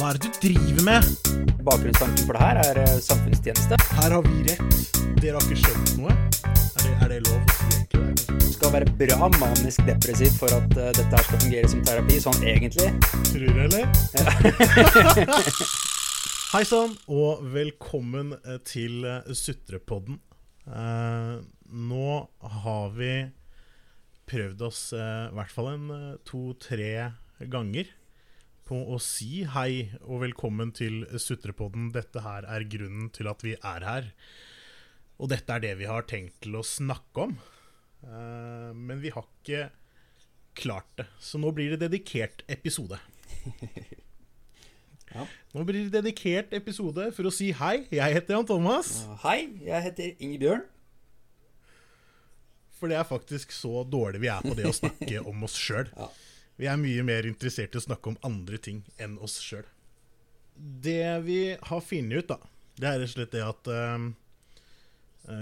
Hva er det du driver med? Bakgrunnstanken for det her er eh, samfunnstjeneste. Her har vi rett. Dere har ikke skjønt noe. Er det, er det lov å si egentlig? Du skal være bra manisk depressiv for at uh, dette her skal fungere som terapi, sånn egentlig. Tror du, eller? Hei sann, og velkommen eh, til Sutrepodden. Uh, nå har vi prøvd oss i hvert fall en to-tre ganger på å si hei og velkommen til Sutrepodden. Dette her er grunnen til at vi er her. Og dette er det vi har tenkt til å snakke om. Uh, men vi har ikke klart det. Så nå blir det dedikert episode. Ja. Nå blir det dedikert episode for å si hei. Jeg heter Jan Thomas. Hei, jeg heter Ingebjørn. For det er faktisk så dårlig vi er på det å snakke om oss sjøl. Ja. Vi er mye mer interessert i å snakke om andre ting enn oss sjøl. Det vi har funnet ut, da, det er rett og slett det at eh,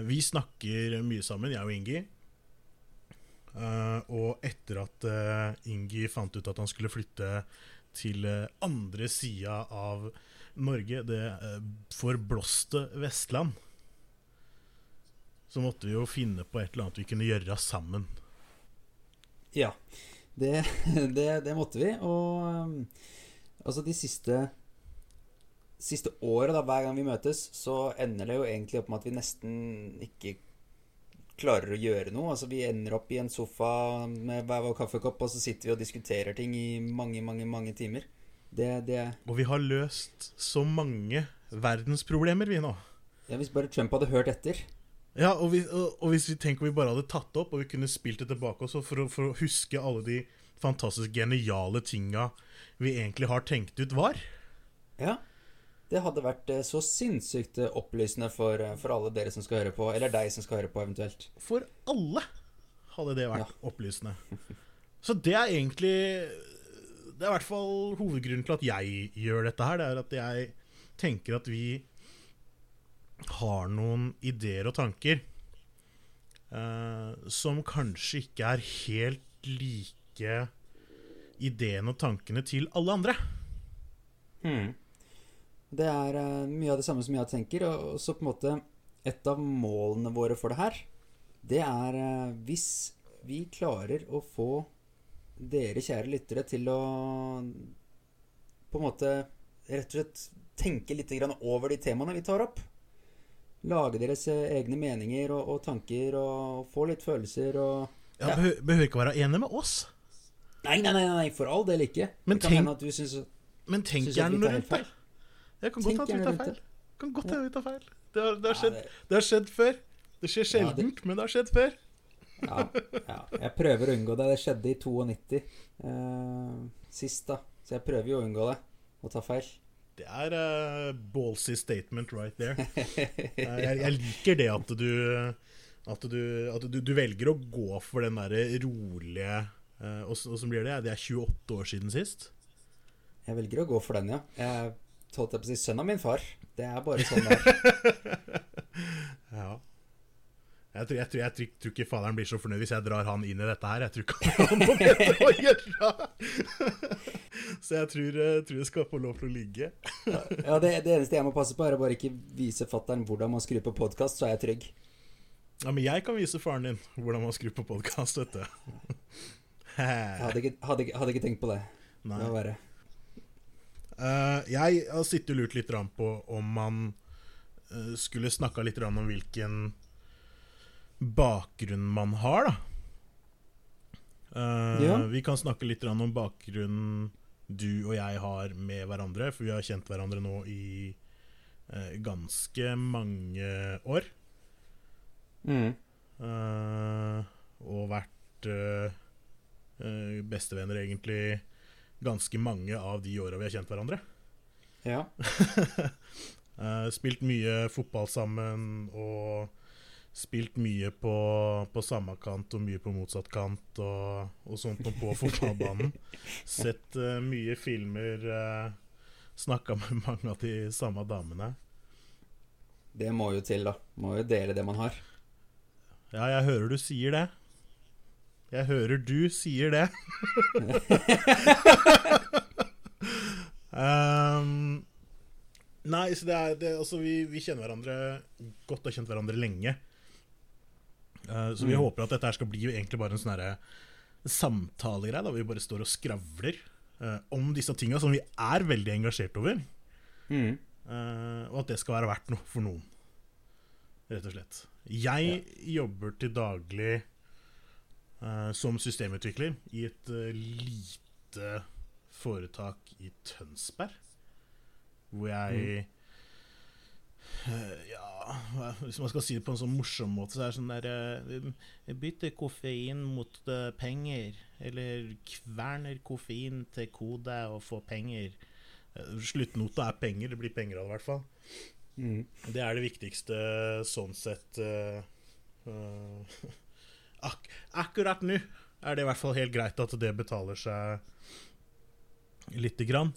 vi snakker mye sammen, jeg og Ingi. Uh, og etter at uh, Ingi fant ut at han skulle flytte til andre sida av Norge, det uh, forblåste Vestland, så måtte vi jo finne på et eller annet vi kunne gjøre sammen. Ja, det, det, det måtte vi. Og um, altså de siste Siste året, da, hver gang vi møtes, så ender det jo egentlig opp med at vi nesten ikke klarer å gjøre noe. Altså Vi ender opp i en sofa med hver vår kaffekopp, og så sitter vi og diskuterer ting i mange, mange, mange timer. Det, det Og vi har løst så mange verdensproblemer, vi nå. ja, Hvis bare Trump hadde hørt etter Ja, og, vi, og, og hvis vi tenker vi bare hadde tatt det opp, og vi kunne spilt det tilbake også, for å, for å huske alle de fantastisk geniale tinga vi egentlig har tenkt ut var. Ja. Det hadde vært eh, så sinnssykt eh, opplysende for, eh, for alle dere som skal høre på. Eller deg som skal høre på, eventuelt. For alle hadde det vært Ja. opplysende. Så det er egentlig Det er i hvert fall hovedgrunnen til at jeg gjør dette her. Det er at jeg tenker at vi har noen ideer og tanker eh, som kanskje ikke er helt like ideene og tankene til alle andre. Mm. Det er eh, mye av det samme som jeg tenker. Og og så på en måte Et av målene våre for det her, det er eh, hvis vi klarer å få dere kjære lyttere til å på en måte rett og slett tenke litt grann over de temaene vi tar opp. Lage deres eh, egne meninger og, og tanker og få litt følelser og Ja, Ja. behøver, Behøver ikke være enig med oss, Nei, nei, nei, nei for all del ikke. Men det kan tenk- hende at du syns men tenk gjerne rundt det. Jeg kan godt hende vi tar feil. Kan godt Ja. hende vi tar feil. Det har, det har, skjedd, det- har skjedd før. Det skjer Ja, sjeldent, men det har skjedd før. Ja, ja. Jeg prøver å unngå det. Det skjedde i 92 eh, sist, da. Så jeg prøver jo å unngå det. Å ta feil. Det er uh, ballsy statement right there. Eh, jeg, jeg liker det at du At, du, at du, du velger å gå for den derre rolige uh, Åssen blir det? Det er 28 år siden sist. Jeg velger å gå for den, ja. Jeg holdt jeg på å si sønnen av min far. Det er bare sånn det er. Ja. Jeg tror, jeg, tror, jeg, tror, tror ikke faderen blir så fornøyd hvis jeg drar han inn i dette her. Jeg tror ikke han har noe med det å gjøre. Så jeg tror, jeg tror jeg skal få lov til å ligge. Ja, det, det eneste jeg må passe på, er å bare ikke vise fatter'n hvordan man skrur på podkast, så er jeg trygg. Ja, Men jeg kan vise faren din hvordan man skrur på podkast, vet du. Hadde ikke, hadde, hadde ikke tenkt på det. Nei. Det var verre. Uh, jeg har sittet og lurt litt på om man uh, skulle snakka litt om hvilken bakgrunn man har, da. Uh, Ja. Vi kan snakke litt om bakgrunnen du og jeg har med hverandre, for vi har kjent hverandre nå i eh, ganske mange år. Mm. Eh, og vært eh, eh, bestevenner egentlig ganske mange av de åra vi har kjent hverandre. Ja. Eh, spilt mye fotball sammen og spilt mye på, på samme kant og mye på motsatt kant og, og sånt noe på fotballbanen. Sett uh, mye filmer, uh, snakka med mange av de samme damene. Det må jo til, da. Må jo dele det man har. Ja, jeg hører du sier det. Jeg hører du sier det. Um, nei, så det er det, Altså, vi, vi kjenner hverandre godt og har kjent hverandre lenge. Uh, så vi Mm. håper at dette her skal bli jo egentlig bare en sånn samtalegreie, da vi bare står og skravler uh, om disse tinga som vi er veldig engasjert over. Mm. Uh, og at det skal være verdt noe for noen, rett og slett. Jeg jobber til daglig som systemutvikler i et lite foretak i Tønsberg. Hvor jeg uh, Ja, hvis man skal si det på en sånn morsom måte, så er det sånn derre uh, Bytte koffein mot uh, penger. Eller kverner koffein til kode og få penger. Uh, Sluttnota er penger. Det blir penger av det, i hvert fall. Mm. Det er det viktigste sånn sett uh, uh, ak Akkurat nå er det i hvert fall helt greit at det betaler seg lite grann.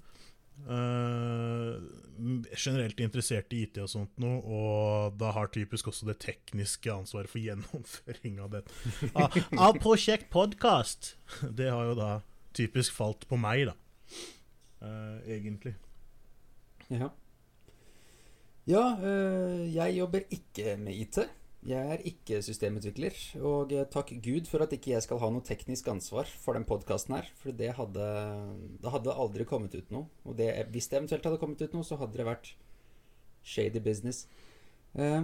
Uh, generelt interessert i IT og sånt noe, og da har typisk også det tekniske ansvaret for gjennomføring av det. Av, av Prosjekt Podkast! Det har jo da typisk falt på meg, da. Uh, egentlig. Ja. Ja, øh, jeg jobber ikke med IT. Jeg er ikke systemutvikler. Og eh, takk Gud for at ikke jeg skal ha noe teknisk ansvar for den podkasten her. For det hadde Det hadde aldri kommet ut noe. Og det, hvis det eventuelt hadde kommet ut noe, så hadde det vært shady business. Eh,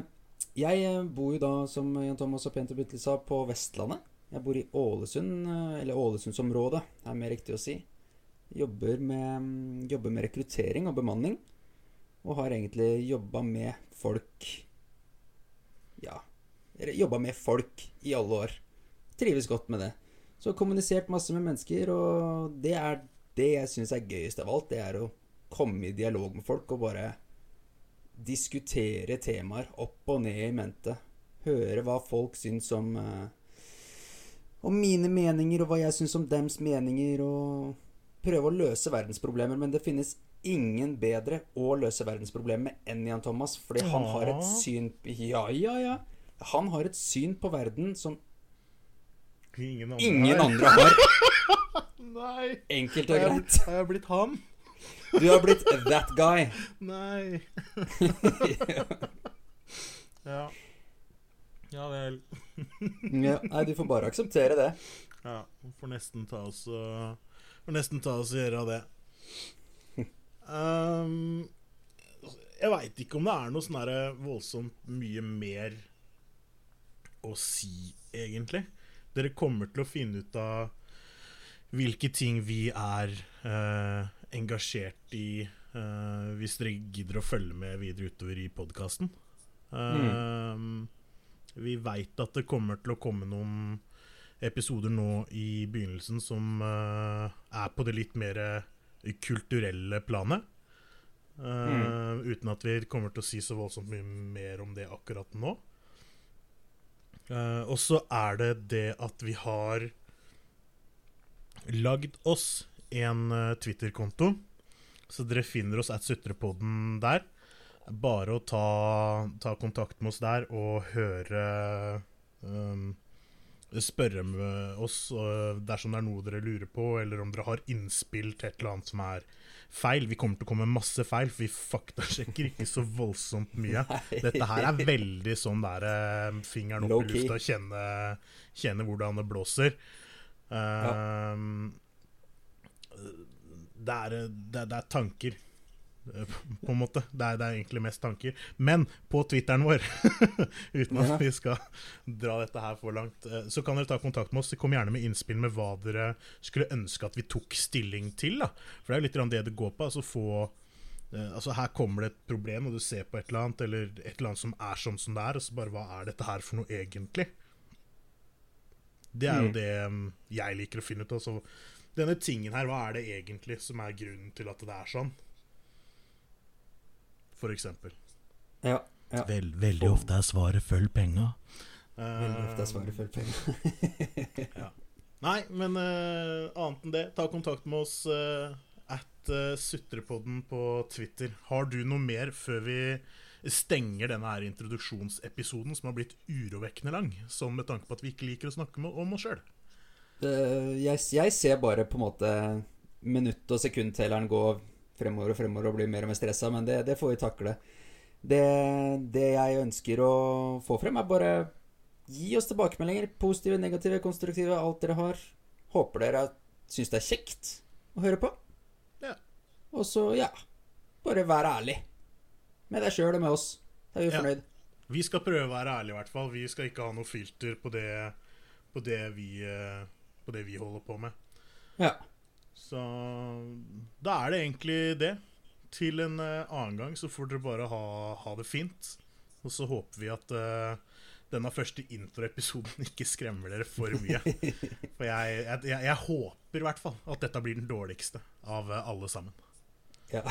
Jeg eh, bor jo da, som Jan Thomas og pent og byttelig sa, på Vestlandet. Jeg bor i Ålesund, eller Ålesundsområdet, er mer riktig å si. Jobber med, jobber med rekruttering og bemanning. Og har egentlig jobba med folk Ja, jobba med folk i alle år. Trives godt med det. Så kommunisert masse med mennesker, og det er det jeg syns er gøyest av alt. Det er å komme i dialog med folk og bare diskutere temaer opp og ned i mente. Høre hva folk syns om eh, Om mine meninger, og hva jeg syns om dems meninger, og prøve å løse verdensproblemer. Men det finnes ingen bedre å løse verdensproblemer med enn Jan Thomas, fordi han har et syn Ja, ja, ja. Han har et syn på verden som Ingen andre ingen andre har. Nei! Enkelt og greit. har jeg blitt han? Du har blitt that guy. Nei. ja. Ja vel. Ja, nei, du får bare akseptere det. Ja, får nesten ta oss og Får nesten ta oss og gjøre det. Um, jeg veit ikke om det er noe sånn voldsomt mye mer å si, egentlig. Dere kommer til å finne ut av hvilke ting vi er eh, engasjert i, eh, hvis dere gidder å følge med videre utover i podkasten. Vi veit at det kommer til å komme noen episoder nå i begynnelsen som eh, er på det litt mer kulturelle planet. Eh, Uten at vi kommer til å si så voldsomt mye mer om det akkurat nå. Eh, og så er det det at vi har lagd oss en uh, Twitter-konto. Så dere finner oss at Sutrepodden der. Bare å ta, ta kontakt med oss der og høre Spørre med oss uh, dersom det er noe dere lurer på, eller om dere har innspill til et eller annet som er feil. Vi kommer til å komme med masse feil, for vi faktasjekker ikke så voldsomt mye. Dette her er veldig sånn der eh, fingeren opp i lufta, kjenne, kjenne hvordan det blåser. Um, det, er, det, er, det er tanker, eh, på en måte. Det er, det er egentlig mest tanker. Men på Twitteren vår, uten at vi skal dra dette her for langt, eh, så kan dere ta kontakt med oss. Kom gjerne med innspill med hva dere skulle ønske at vi tok stilling til. Da. For det er jo litt det det går på. Altså få eh, Altså Her kommer det et problem, og du ser på et eller annet, eller et eller annet som er sånn som det er, og så bare Hva er dette her for noe egentlig? Det er jo Mm. det mm, jeg liker å finne ut av. Denne tingen her, hva er det egentlig som er grunnen til at det er sånn? For eksempel. Ja. ja. Vel, veldig ofte er svaret 'følg penga'. Veldig ofte er svaret følg penger. Nei, men uh, annet enn det, ta kontakt med oss uh, at uh, Sutrepodden på Twitter. Har du noe mer før vi stenger denne her introduksjonsepisoden, som har blitt urovekkende lang, sånn med tanke på at vi ikke liker å snakke med, om oss sjøl? Jeg, jeg ser bare på en måte minutt- og sekundtelleren gå fremover og fremover og blir mer og mer stressa, men det, det får vi takle. Det, det jeg ønsker å få frem, er bare gi oss tilbakemeldinger. Positive, negative, konstruktive, alt dere har. Håper dere syns det er kjekt å høre på. Ja. Og så, ja Bare vær ærlig. Med deg sjøl og med oss. Da er vi Ja. fornøyd. Vi skal prøve å være ærlige, i hvert fall. Vi skal ikke ha noe filter på det, på det, vi, eh, på det vi holder på med. Ja. Så da er det egentlig det. Til en eh, annen gang så får dere bare ha, ha det fint. Og så håper vi at uh, denne første introepisoden ikke skremmer dere for mye. For jeg, jeg, jeg, håper i hvert fall at dette blir den dårligste av eh, alle sammen. Ja.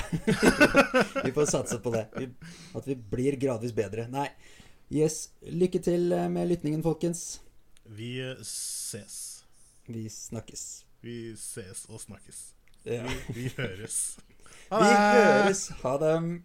vi får satse på det. At vi blir gradvis bedre. Nei. Yes. Lykke til med lytningen, folkens. Vi ses. Vi snakkes. Vi ses og snakkes. Ja. Vi, vi høres. Vi høres. Ha det.